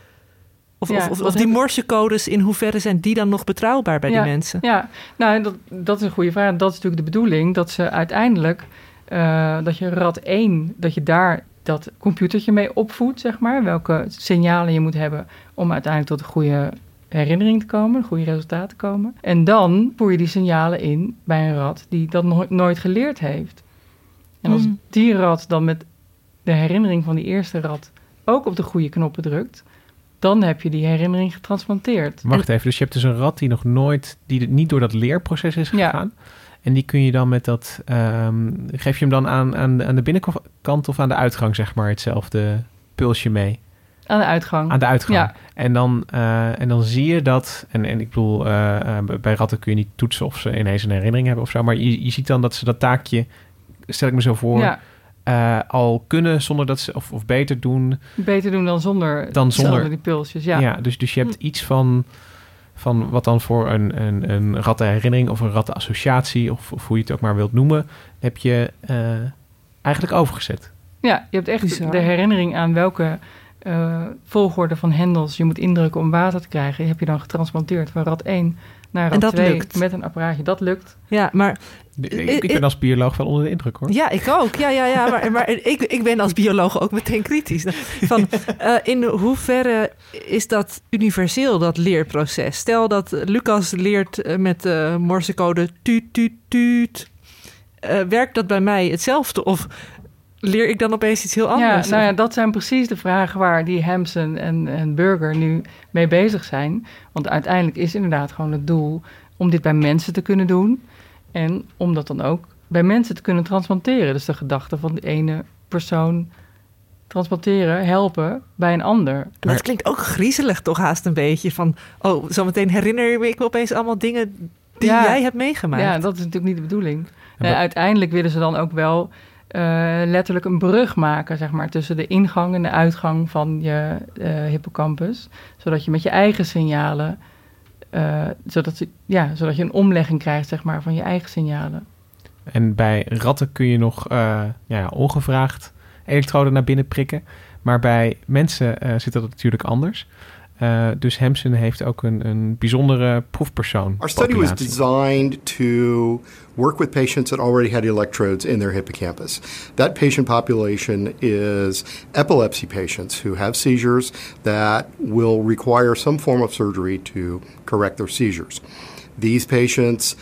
Of, Ja, of, die morsecodes, in hoeverre zijn die dan nog betrouwbaar bij die mensen? Ja, nou, dat, dat is een goede vraag. Dat is natuurlijk de bedoeling, dat ze uiteindelijk, eh, dat je rad 1, dat je daar dat computertje mee opvoedt, zeg maar. Welke signalen je moet hebben om uiteindelijk tot een goede herinnering te komen, een goede resultaat te komen. En dan voer je die signalen in bij een rad die dat no- nooit geleerd heeft. En als Hmm. die rad dan met de herinnering van die eerste rad ook op de goede knoppen drukt, dan heb je die herinnering getransplanteerd. Wacht even, dus je hebt dus een rat die nog nooit, die niet door dat leerproces is Ja. gegaan. En die kun je dan met dat, ehm, geef je hem dan aan, aan, de- aan de binnenkant of aan de uitgang, zeg maar, hetzelfde pulsje mee? Aan de uitgang. Aan de uitgang. Ja. En, dan, eh, en dan zie je dat, en, en ik bedoel, eh, eh, bij ratten kun je niet toetsen of ze ineens een herinnering hebben of zo, maar je, je ziet dan dat ze dat taakje, stel ik me zo voor, Ja. Eh, al kunnen zonder dat ze, of, of beter doen Beter doen dan zonder, dan zonder die pulsjes. Ja, dus, dus je hebt iets van, van wat dan voor een, een, een rattenherinnering of een rattenassociatie, of, of hoe je het ook maar wilt noemen, heb je eh, eigenlijk overgezet. ja je hebt echt Bizar. de herinnering aan welke eh, volgorde van hendels je moet indrukken om water te krijgen. Heb je dan getransplanteerd van rat 1 naar En rat dat 2 lukt. met een apparaatje. Dat lukt. Ja, maar Ik, ik ben als bioloog wel onder de indruk hoor. Ja, ik ook. Ja, ja, ja. Maar, *laughs* maar ik, ik ben als bioloog ook meteen kritisch. Van, eh, in hoeverre is dat universeel, dat leerproces? Stel dat Lucas leert eh, met eh morsecode tuut, tuut, tuut. Eh, werkt dat bij mij hetzelfde? Of leer ik dan opeens iets heel Ja, anders? nou ja, dat zijn precies de vragen waar die Hampson en, en Burger nu mee bezig zijn. Want uiteindelijk is inderdaad gewoon het doel om dit bij mensen te kunnen doen. En om dat dan ook bij mensen te kunnen transplanteren. Dus de gedachte van de ene persoon transplanteren, helpen bij een ander. Maar het klinkt ook griezelig toch haast een beetje. Van, oh, zometeen herinner ik me opeens allemaal dingen die Ja. jij hebt meegemaakt. Ja, dat is natuurlijk niet de bedoeling. En Eh, uiteindelijk willen ze dan ook wel eh, letterlijk een brug maken, zeg maar, tussen de ingang en de uitgang van je eh, hippocampus. Zodat je met je eigen signalen, eh, zodat, ja, zodat je een omlegging krijgt, zeg maar, van je eigen signalen. En bij ratten kun je nog eh, ja, ongevraagd elektroden naar binnen prikken. Maar bij mensen eh, zit dat natuurlijk anders. Eh, dus Hampson heeft ook een, een bijzondere proefpersoon. Our study was designed to work with patients that already had electrodes in their hippocampus. That patient population is epilepsy patients who have seizures that will require some form of surgery to correct their seizures. These patients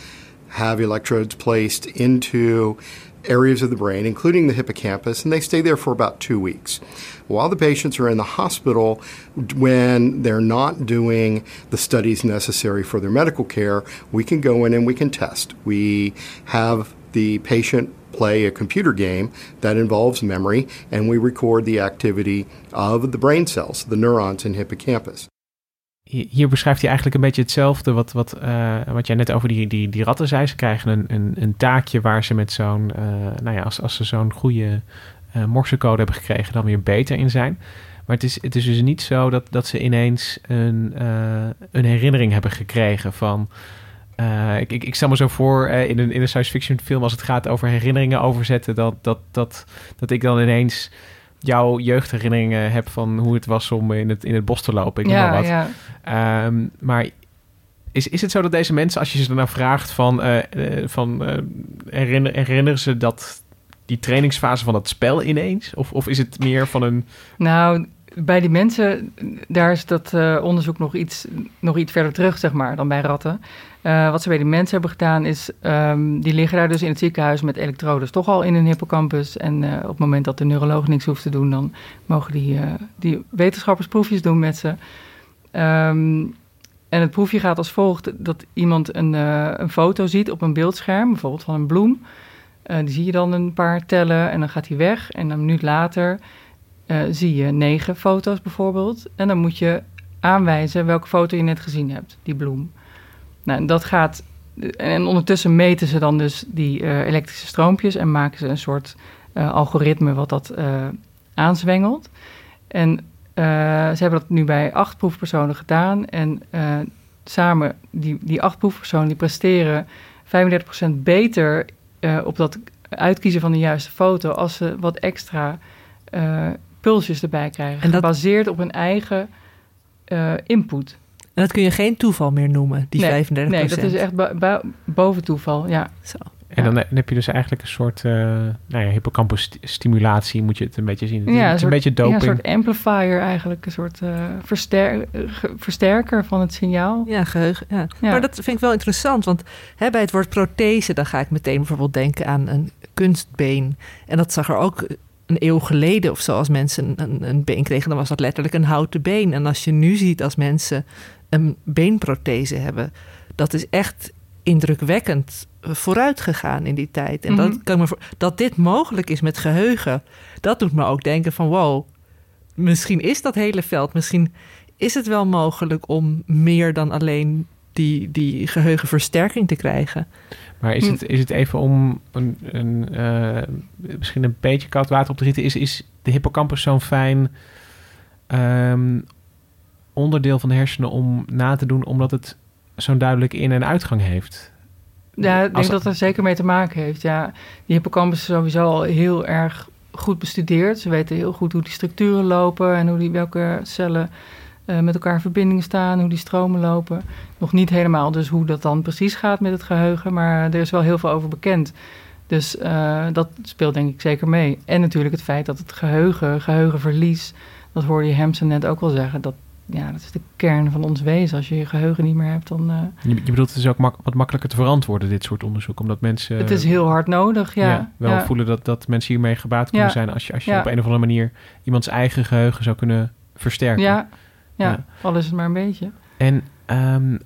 have electrodes placed into areas of the brain, including the hippocampus, and they stay there for about two weeks. While the patients are in the hospital, when they're not doing the studies necessary for their medical care, we can go in and we can test. We have the patient play a computer game that involves memory, and we record the activity of the brain cells, the neurons in hippocampus. Hi- Hier beschrijft hij eigenlijk een beetje hetzelfde wat, wat, eh, wat jij net over die, die, die ratten zei. Ze krijgen een, een, een taakje waar ze met zo'n, eh, nou ja, als, als ze zo'n goede eh morsecode hebben gekregen, dan weer beter in zijn. Maar het is, het is dus niet zo dat, dat ze ineens een, eh, een herinnering hebben gekregen van. eh, ik, ik, ik stel me zo voor in, een, in een science fiction film, als het gaat over herinneringen overzetten, dat, dat, dat, dat ik dan ineens jouw jeugdherinneringen heb van hoe het was om in het, in het bos te lopen. Ik Ja, maar wat. ja. Ehm, maar is, is het zo dat deze mensen, als je ze nou vraagt van, van herinner, herinneren ze dat die trainingsfase van dat spel ineens? Of, of is het meer van een... Nou, bij die mensen, daar is dat eh, onderzoek nog iets, nog iets verder terug, zeg maar, dan bij ratten. Eh, wat ze bij die mensen hebben gedaan is, ehm, die liggen daar dus in het ziekenhuis met elektrodes toch al in hun hippocampus. En eh, op het moment dat de neuroloog niks hoeft te doen, dan mogen die, die wetenschappers proefjes doen met ze. Ehm, en het proefje gaat als volgt, dat iemand een, een foto ziet op een beeldscherm, bijvoorbeeld van een bloem. Eh, die zie je dan een paar tellen en dan gaat hij weg. En een minuut later eh, zie je negen foto's bijvoorbeeld. En dan moet je aanwijzen welke foto je net gezien hebt, die bloem. Nou, en dat gaat. En ondertussen meten ze dan dus die eh, elektrische stroompjes en maken ze een soort eh, algoritme wat dat eh, aanzwengelt. En eh, ze hebben dat nu bij acht proefpersonen gedaan. En eh, samen, die, die acht proefpersonen, die presteren 35% beter eh, op dat uitkiezen van de juiste foto als ze wat extra eh, pulsjes erbij krijgen. En dat- Gebaseerd op hun eigen eh, input. En dat kun je geen toeval meer noemen, die nee, 35% Nee, dat is echt bo- bo- boven toeval, ja. Zo. En dan, dan heb je dus eigenlijk een soort uh, nou ja, hippocampus stimulatie, moet je het een beetje zien. Het ja, is een, een soort, beetje doping. Ja, een soort amplifier eigenlijk, een soort uh, verster versterker van het signaal. Ja, geheugen. Ja. ja. Maar dat vind ik wel interessant, want hè, bij het woord prothese, dan ga ik meteen bijvoorbeeld denken aan een kunstbeen. En dat zag er ook een eeuw geleden of zo, als mensen een, een been kregen, dan was dat letterlijk een houten been. En als je nu ziet als mensen een beenprothese hebben, dat is echt indrukwekkend vooruit gegaan in die tijd. En mm -hmm. dat, kan me voor, dat dit mogelijk is met geheugen, dat doet me ook denken van wow, misschien is dat hele veld, misschien is het wel mogelijk om meer dan alleen die, die geheugenversterking te krijgen. Maar is het, is het even om een, een, uh, misschien een beetje koud water op te gieten, is, is de hippocampus zo'n fijn um, onderdeel van de hersenen om na te doen, omdat het zo'n duidelijke in- en uitgang heeft? Ja, ik denk Als, dat er zeker mee te maken heeft. Ja, die hippocampus is sowieso al heel erg goed bestudeerd. Ze weten heel goed hoe die structuren lopen en hoe die, welke cellen uh, met elkaar in verbinding staan, hoe die stromen lopen. Nog niet helemaal dus hoe dat dan precies gaat met het geheugen, maar er is wel heel veel over bekend. Dus uh, dat speelt denk ik zeker mee. En natuurlijk het feit dat het geheugen, geheugenverlies, dat hoorde je Hampson net ook al zeggen, dat, ja, dat is de kern van ons wezen. Als je je geheugen niet meer hebt, dan... Uh, je, je bedoelt, het is ook mak wat makkelijker te verantwoorden, dit soort onderzoek, omdat mensen... het is heel hard nodig, ja. ja wel ja. voelen dat, dat mensen hiermee gebaat kunnen Ja. zijn als je, als je op een of andere manier iemands eigen geheugen zou kunnen versterken. Ja, ja, al is het maar een beetje. En ehm,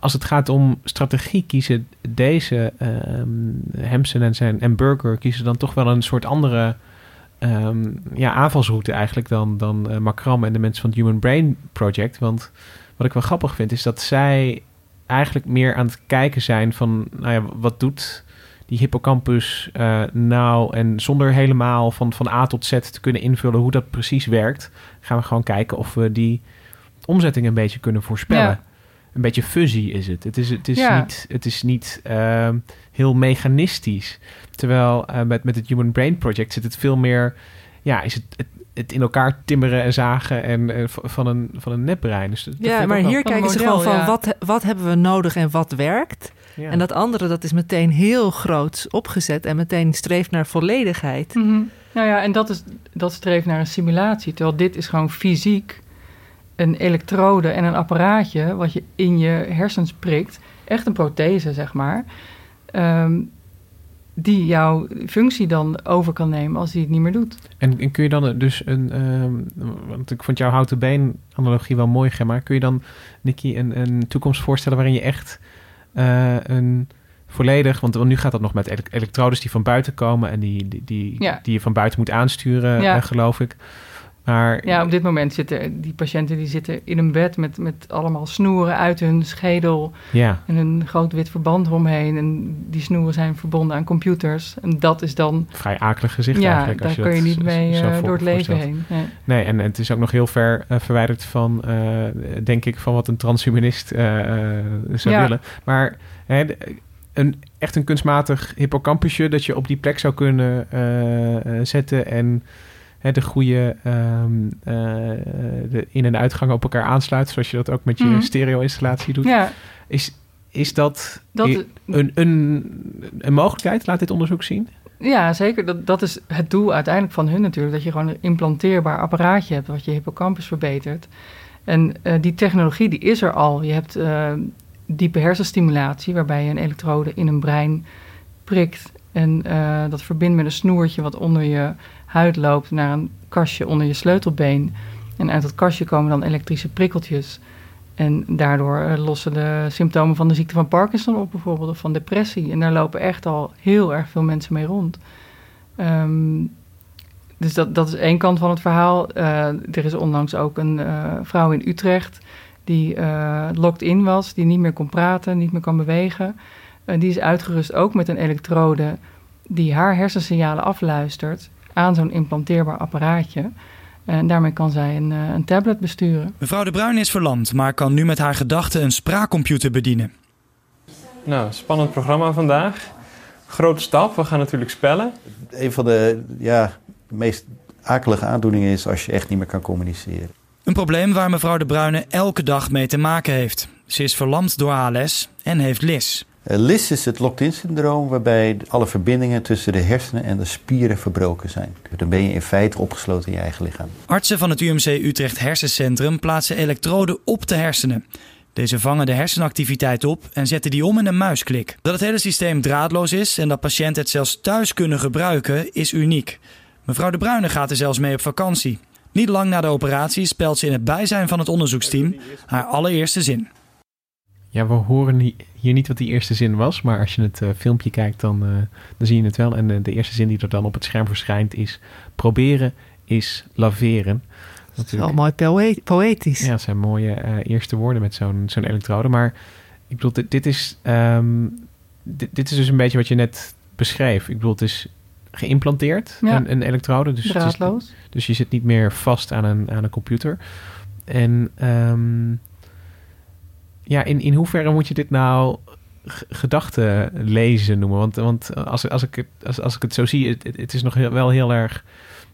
als het gaat om strategie, kiezen deze ehm Hampson en, zijn, en Burger kiezen dan toch wel een soort andere ehm, ja, aanvalsroute eigenlijk dan, dan eh, Macram en de mensen van het Human Brain Project. Want wat ik wel grappig vind is dat zij eigenlijk meer aan het kijken zijn van, nou ja, wat doet die hippocampus eh, nou en zonder helemaal van, van A tot Z te kunnen invullen hoe dat precies werkt, gaan we gewoon kijken of we die omzetting een beetje kunnen voorspellen. Een beetje fuzzy is het. Het is, het is Ja. niet, het is niet ehm, heel mechanistisch. Terwijl eh, met, met het Human Brain Project zit het veel meer... Ja, is het, het, het in elkaar timmeren en zagen en, eh, van, een, van een nepbrein. Dus Ja, maar hier kijken ze gewoon van wat, wat hebben we nodig en wat werkt. Ja. En dat andere, dat is meteen heel groot opgezet en meteen streeft naar volledigheid. Mhm. Nou ja, en dat, is, dat streeft naar een simulatie. Terwijl dit is gewoon fysiek een elektrode en een apparaatje... wat je in je hersens prikt. Echt een prothese, zeg maar. Ehm, die jouw functie dan over kan nemen als die het niet meer doet. En, en kun je dan dus een... ehm, want ik vond jouw houten been analogie wel mooi, Gemma. Kun je dan, Nicky, een, een toekomst voorstellen... waarin je echt eh, een volledig... Want, want nu gaat dat nog met ele- elektrodes die van buiten komen... en die, die, die, Ja. die je van buiten moet aansturen, Ja. eh, geloof ik. Maar Ja, op dit moment zitten die patiënten die zitten in een bed... met, met allemaal snoeren uit hun schedel... Ja. en een groot wit verband eromheen. En die snoeren zijn verbonden aan computers. En dat is dan... vrij akelig gezicht Ja, eigenlijk. daar als je kun je niet mee eh, door het leven heen. Nee. Nee, en, het is ook nog heel ver eh, verwijderd van, eh, denk ik, van wat een transhumanist zou Ja. willen. Maar hè, een, echt een kunstmatig hippocampusje dat je op die plek zou kunnen zetten en hè, de goede ehm, eh, de in- en uitgang op elkaar aansluit, zoals je dat ook met je Mhm. stereo-installatie doet. Ja. Is, is dat, Dat- een, een, een mogelijkheid? Laat dit onderzoek zien? Ja, zeker. Dat, dat is het doel uiteindelijk van hun natuurlijk. Dat je gewoon een implanteerbaar apparaatje hebt... wat je hippocampus verbetert. En eh, die technologie die is er al. Je hebt eh, diepe hersenstimulatie... waarbij je een elektrode in een brein prikt... en dat verbindt met een snoertje wat onder je huid loopt... naar een kastje onder je sleutelbeen. En uit dat kastje komen dan elektrische prikkeltjes... En daardoor eh, lossen de symptomen van de ziekte van Parkinson op, bijvoorbeeld, of van depressie. En daar lopen echt al heel erg veel mensen mee rond. Ehm, dus dat, dat is één kant van het verhaal. Eh, er is onlangs ook een eh, vrouw in Utrecht die eh locked in was, die niet meer kon praten, niet meer kan bewegen. Die is uitgerust ook met een elektrode die haar hersensignalen afluistert aan zo'n implanteerbaar apparaatje. En daarmee kan zij een, eh, een tablet besturen. Mevrouw De Bruin is verlamd, maar kan nu met haar gedachten een spraakcomputer bedienen. Nou, spannend programma vandaag. Grote stap, we gaan natuurlijk spellen. Een van de ja, meest akelige aandoeningen is als je echt niet meer kan communiceren. Een probleem waar mevrouw De Bruyne elke dag mee te maken heeft. Ze is verlamd door ALS en heeft LIS. Uh, LIS is het locked-in-syndroom waarbij alle verbindingen tussen de hersenen en de spieren verbroken zijn. Dan ben je in feite opgesloten in je eigen lichaam. Artsen van het UMC Utrecht Hersencentrum plaatsen elektroden op de hersenen. Deze vangen de hersenactiviteit op en zetten die om in een muisklik. Dat het hele systeem draadloos is en dat patiënten het zelfs thuis kunnen gebruiken, is uniek. Mevrouw De Bruyne gaat er zelfs mee op vakantie. Niet lang na de operatie spelt ze in het bijzijn van het onderzoeksteam haar allereerste zin. Ja, we horen hier niet wat die eerste zin was, maar als je het uh, filmpje kijkt, dan, uh, dan zie je het wel. En uh, de eerste zin die er dan op het scherm verschijnt is: proberen is laveren. Dat is wel mooi poë poëtisch. Ja, het zijn mooie eerste woorden met zo'n zo'n elektrode. Maar ik bedoel, dit, dit is, um, dit, dit, is dus een beetje wat je net beschreef. Ik bedoel, het is geïmplanteerd, ja. een, een elektrode. Dus, Draadloos. Is, dus je zit niet meer vast aan een, aan een computer. En um, ja, in, in hoeverre moet je dit nou gedachten lezen noemen? Want, want als, als, ik het, als, als ik het zo zie, het, het is nog heel, wel heel erg...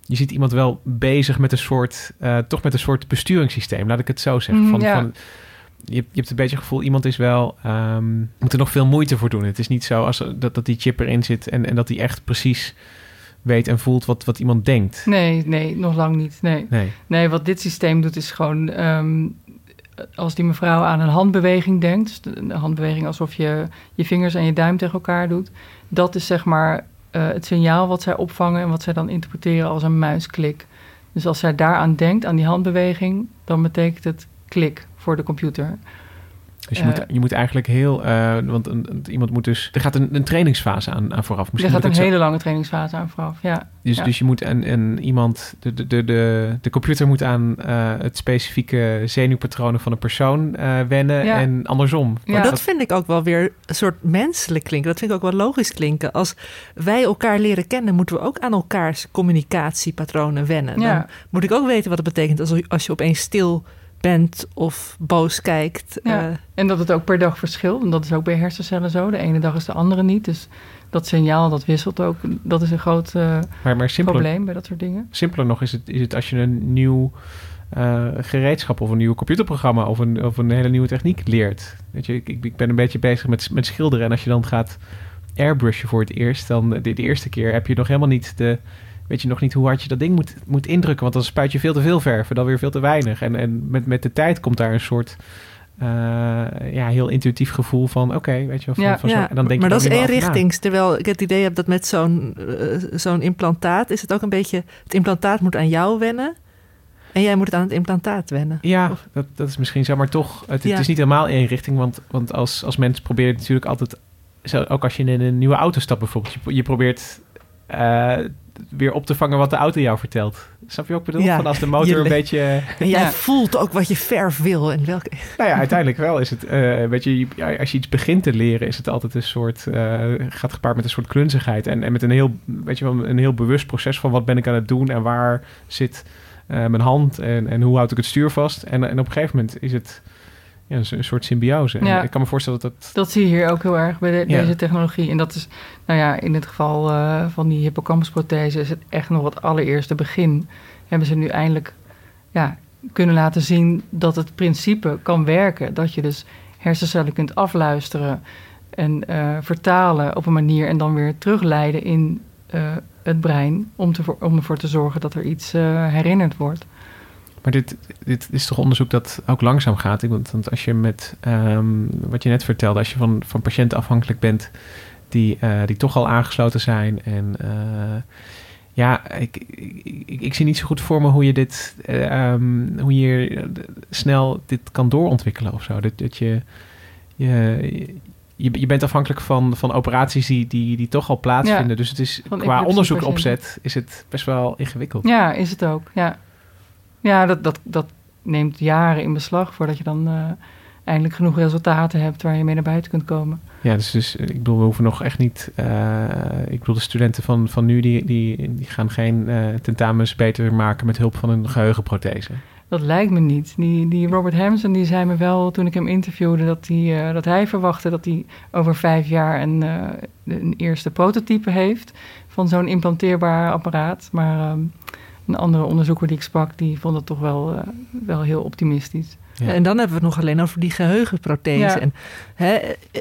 Je ziet iemand wel bezig met een soort, uh, toch met een soort besturingssysteem, laat ik het zo zeggen. Mm, van, ja. van, je, je hebt een beetje het gevoel, iemand is wel, um, moet er nog veel moeite voor doen. Het is niet zo als, dat, dat die chip erin zit en, en dat hij echt precies weet en voelt wat, wat iemand denkt. Nee, nee, nog lang niet. Nee. Nee. nee, wat dit systeem doet is gewoon... Um, als die mevrouw aan een handbeweging denkt, dus een handbeweging alsof je je vingers en je duim tegen elkaar doet, dat is zeg maar uh, het signaal wat zij opvangen en wat zij dan interpreteren als een muisklik. Dus als zij daaraan denkt, aan die handbeweging, dan betekent het klik voor de computer. Dus je, uh, moet, je moet eigenlijk heel, uh, want een, een, iemand moet dus, er gaat een, een trainingsfase aan, aan vooraf. Misschien er gaat een hele zo... lange trainingsfase aan vooraf, ja. Dus, ja. dus je moet een, een iemand, de, de, de, de, de computer moet aan uh, het specifieke zenuwpatronen van een persoon uh, wennen ja. en andersom. Maar dat vind ik ook wel weer een soort menselijk klinken. Dat vind ik ook wel logisch klinken. Als wij elkaar leren kennen, moeten we ook aan elkaars communicatiepatronen wennen. Ja. Dan moet ik ook weten wat het betekent als, als je opeens stil bent of boos kijkt. Ja. Uh, en dat het ook per dag verschilt. En dat is ook bij hersencellen zo. De ene dag is de andere niet. Dus dat signaal, dat wisselt ook. Dat is een groot uh, maar, maar simpeler, probleem bij dat soort dingen. Simpeler nog is het, is het als je een nieuw uh, gereedschap of een nieuw computerprogramma of een, of een hele nieuwe techniek leert. Weet je, ik, ik ben een beetje bezig met, met schilderen. En als je dan gaat airbrushen voor het eerst, dan de, de eerste keer heb je nog helemaal niet de weet je nog niet hoe hard je dat ding moet, moet indrukken. Want dan spuit je veel te veel verf en dan weer veel te weinig. En, en met, met de tijd komt daar een soort uh, ja, heel intuïtief gevoel van... oké, okay, weet je wel, van, ja, van ja. Zo, en dan denk maar je dat is één richting. richtings. Terwijl ik het idee heb dat met zo'n uh, zo'n implantaat... is het ook een beetje... het implantaat moet aan jou wennen... En jij moet het aan het implantaat wennen. Ja, dat, dat is misschien zo. Maar toch, het, ja. het is niet helemaal één richting. Want, want als, als mens probeer je natuurlijk altijd... Zo, ook als je in een nieuwe auto stapt bijvoorbeeld... je, je probeert... Uh, weer op te vangen wat de auto jou vertelt. Snap je ook bedoel? Ja, Van als de motor een beetje... En jij ja. voelt ook wat je verf wil en welke... Nou ja, uiteindelijk wel is het... Uh, weet je, als je iets begint te leren... is het altijd een soort... Uh, gaat gepaard met een soort klunzigheid. En, en met een heel, weet je wel, een heel bewust proces van... wat ben ik aan het doen en waar zit uh, mijn hand... En, en hoe houd ik het stuur vast. En, en op een gegeven moment is het... Ja, een soort symbiose. Ja. Ik kan me voorstellen dat dat... Dat zie je hier ook heel erg bij de, Ja. deze technologie. En dat is, nou ja, in het geval uh, van die hippocampusprothese... is het echt nog het allereerste begin. Hebben ze nu eindelijk ja, kunnen laten zien dat het principe kan werken. Dat je dus hersencellen kunt afluisteren en uh, vertalen op een manier... en dan weer terugleiden in uh, het brein... Om, te, om ervoor te zorgen dat er iets herinnerd wordt. Maar dit, dit is toch onderzoek dat ook langzaam gaat? Want, want als je met, um, wat je net vertelde, als je van, van patiënten afhankelijk bent die, uh, die toch al aangesloten zijn. En uh, ja, ik, ik, ik, ik, zie niet zo goed voor me hoe je dit, uh, um, hoe je snel dit kan doorontwikkelen of zo. Dat, dat je, je, je, je bent afhankelijk van, van operaties die, die, die toch al plaatsvinden. Ja, dus het is qua onderzoek opzet is het best wel ingewikkeld. Ja, is het ook. Ja. Ja, dat, dat, dat neemt jaren in beslag voordat je dan uh, eindelijk genoeg resultaten hebt waar je mee naar buiten kunt komen. Ja, dus, dus ik bedoel, we hoeven nog echt niet. Uh, ik bedoel, de studenten van, van nu die, die, die gaan geen uh, tentamens beter maken met hulp van een geheugenprothese. Dat lijkt me niet. Die, die Robert Hampson die zei me wel toen ik hem interviewde dat, die, dat hij verwachtte dat hij over vijf jaar een, een eerste prototype heeft van zo'n implanteerbaar apparaat. Maar. Een andere onderzoeker die ik sprak, die vond het toch wel, uh, wel heel optimistisch. Ja. En dan hebben we het nog alleen over die geheugenprothese. Ja. En hè,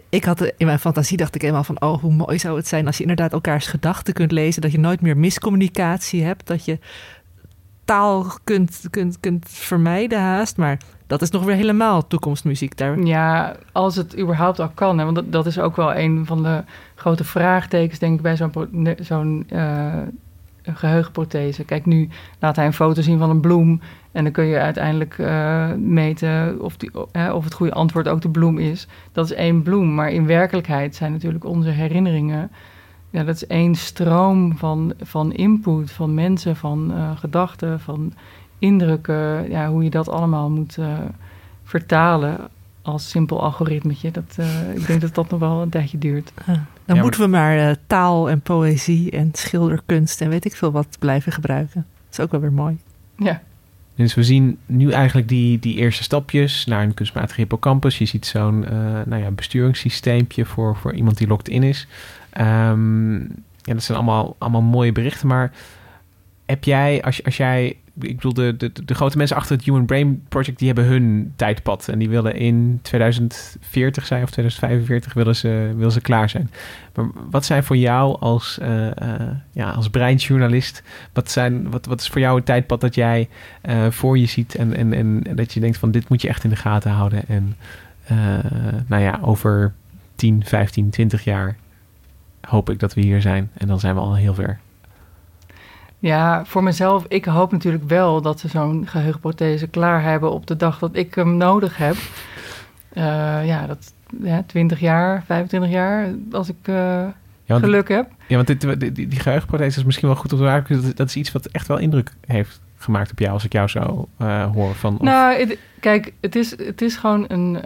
ik had in mijn fantasie dacht ik helemaal van, oh, hoe mooi zou het zijn als je inderdaad elkaars gedachten kunt lezen, dat je nooit meer miscommunicatie hebt, dat je taal kunt, kunt, kunt vermijden haast. Maar dat is nog weer helemaal toekomstmuziek daar. Ja, als het überhaupt al kan. Hè, want dat, dat is ook wel een van de grote vraagtekens, denk ik, bij zo'n zo'n uh, geheugenprothese. Kijk, nu laat hij een foto zien van een bloem. En dan kun je uiteindelijk uh, meten of, die, of het goede antwoord ook de bloem is. Dat is één bloem. Maar in werkelijkheid zijn natuurlijk onze herinneringen. Ja, dat is één stroom van, van input, van mensen, van uh, gedachten, van indrukken. Ja, hoe je dat allemaal moet vertalen als simpel algoritmetje. Dat, ik denk dat dat nog wel een tijdje duurt. Dan ja, moeten we maar taal en poëzie en schilderkunst en weet ik veel wat blijven gebruiken. Dat is ook wel weer mooi. Ja. Dus we zien nu eigenlijk die, die eerste stapjes naar een kunstmatige hippocampus. Je ziet zo'n uh, nou ja, besturingssysteempje voor, voor iemand die locked in is. Um, ja, dat zijn allemaal, allemaal mooie berichten. Maar heb jij, als, als jij ik bedoel, de, de, de grote mensen achter het Human Brain Project, die hebben hun tijdpad. En die willen in 2040 zijn of 2045 willen ze, willen ze klaar zijn. Maar wat zijn voor jou als, uh, ja, als breinjournalist, wat, zijn, wat, wat is voor jou een tijdpad dat jij uh, voor je ziet en, en, en dat je denkt van dit moet je echt in de gaten houden. En nou ja, over 10, 15, 20 jaar hoop ik dat we hier zijn. En dan zijn we al heel ver. Ja, voor mezelf, ik hoop natuurlijk wel dat ze zo'n geheugenprothese klaar hebben op de dag dat ik hem nodig heb. Uh, *laughs* ja, dat ja, 20 jaar, 25 jaar, als ik uh, ja, geluk heb. Ja, want dit, die, die, die geheugenprothese is misschien wel goed om te maken. Dat, dat is iets wat echt wel indruk heeft gemaakt op jou, als ik jou zo uh, hoor. Van, of... Nou, het, kijk, het is, het is gewoon een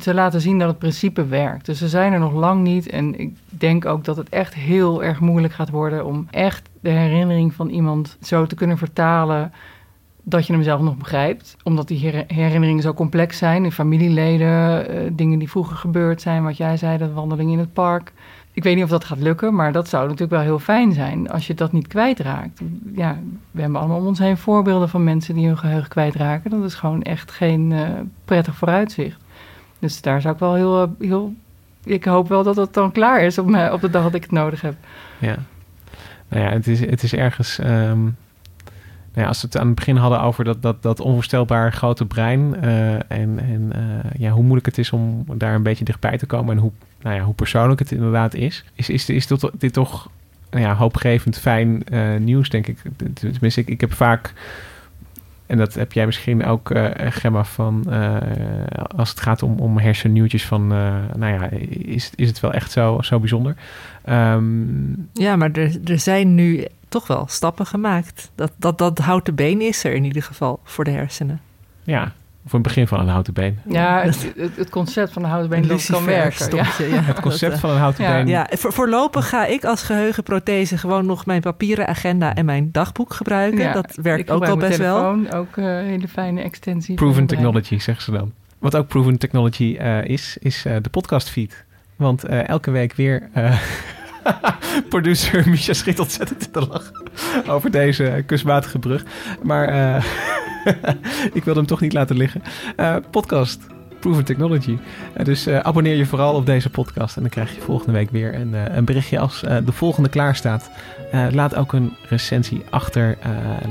ze laten zien dat het principe werkt. Dus ze zijn er nog lang niet. En ik denk ook dat het echt heel erg moeilijk gaat worden om echt de herinnering van iemand zo te kunnen vertalen dat je hem zelf nog begrijpt. Omdat die her herinneringen zo complex zijn. In familieleden, uh, dingen die vroeger gebeurd zijn. Wat jij zei, de wandeling in het park. Ik weet niet of dat gaat lukken, maar dat zou natuurlijk wel heel fijn zijn als je dat niet kwijtraakt. Ja, we hebben allemaal om ons heen voorbeelden van mensen die hun geheugen kwijtraken. Dat is gewoon echt geen uh, prettig vooruitzicht. Dus daar zou ik wel heel, heel. Ik hoop wel dat het dan klaar is op, op de dag dat ik het nodig heb. Ja. Nou ja, het is, het is ergens. Um, nou ja, als we het aan het begin hadden over dat, dat, dat onvoorstelbaar grote brein. Uh, en en uh, ja, hoe moeilijk het is om daar een beetje dichtbij te komen. En hoe, nou ja, hoe persoonlijk het inderdaad is. Is, is, is dit, toch nou ja, hoopgevend fijn nieuws, denk ik. Tenminste, ik, ik heb vaak en dat heb jij misschien ook, uh, Gemma, van uh, als het gaat om, om hersennieuwtjes van, uh, nou ja, is, is het wel echt zo, zo bijzonder? Um, ja, maar er, er zijn nu toch wel stappen gemaakt. Dat, dat, dat houten been is er in ieder geval voor de hersenen. Ja, of een begin van een houten been. Ja, *laughs* het, het concept van een houten been dat kan werken. Ja. ja. Het concept van een houten ja. been. Ja, voor, voorlopig ga ik als geheugenprothese gewoon nog mijn papieren agenda en mijn dagboek gebruiken. Ja, dat werkt ook al best telefoon, wel. Ook een uh, hele fijne extensie. Proven technology, zeggen ze dan. Wat ook proven technology uh, is, is uh, de podcast feed. Want elke week weer *laughs* Producer Micha schiet ontzettend te lachen over deze kunstmatige brug. Maar uh, *laughs* *laughs* ik wilde hem toch niet laten liggen. Uh, podcast. Proven Technology. Uh, dus abonneer je vooral op deze podcast. En dan krijg je volgende week weer een, een berichtje als de volgende klaar staat. laat ook een recensie achter.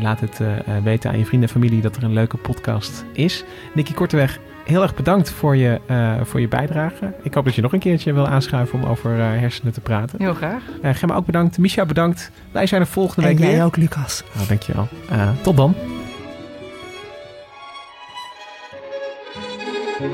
laat het weten aan je vrienden en familie dat er een leuke podcast is. Nicky Korteweg, heel erg bedankt voor je, uh, voor je bijdrage. Ik hoop dat je nog een keertje wil aanschuiven om over uh, hersenen te praten. Heel graag. Uh, Gemma ook bedankt. Misha bedankt. Wij zijn er volgende en week jij weer. ook, Lucas. Nou, dankjewel. tot dan. De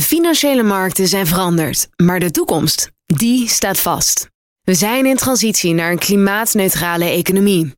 financiële markten zijn veranderd, maar de toekomst, die staat vast. We zijn in transitie naar een klimaatneutrale economie.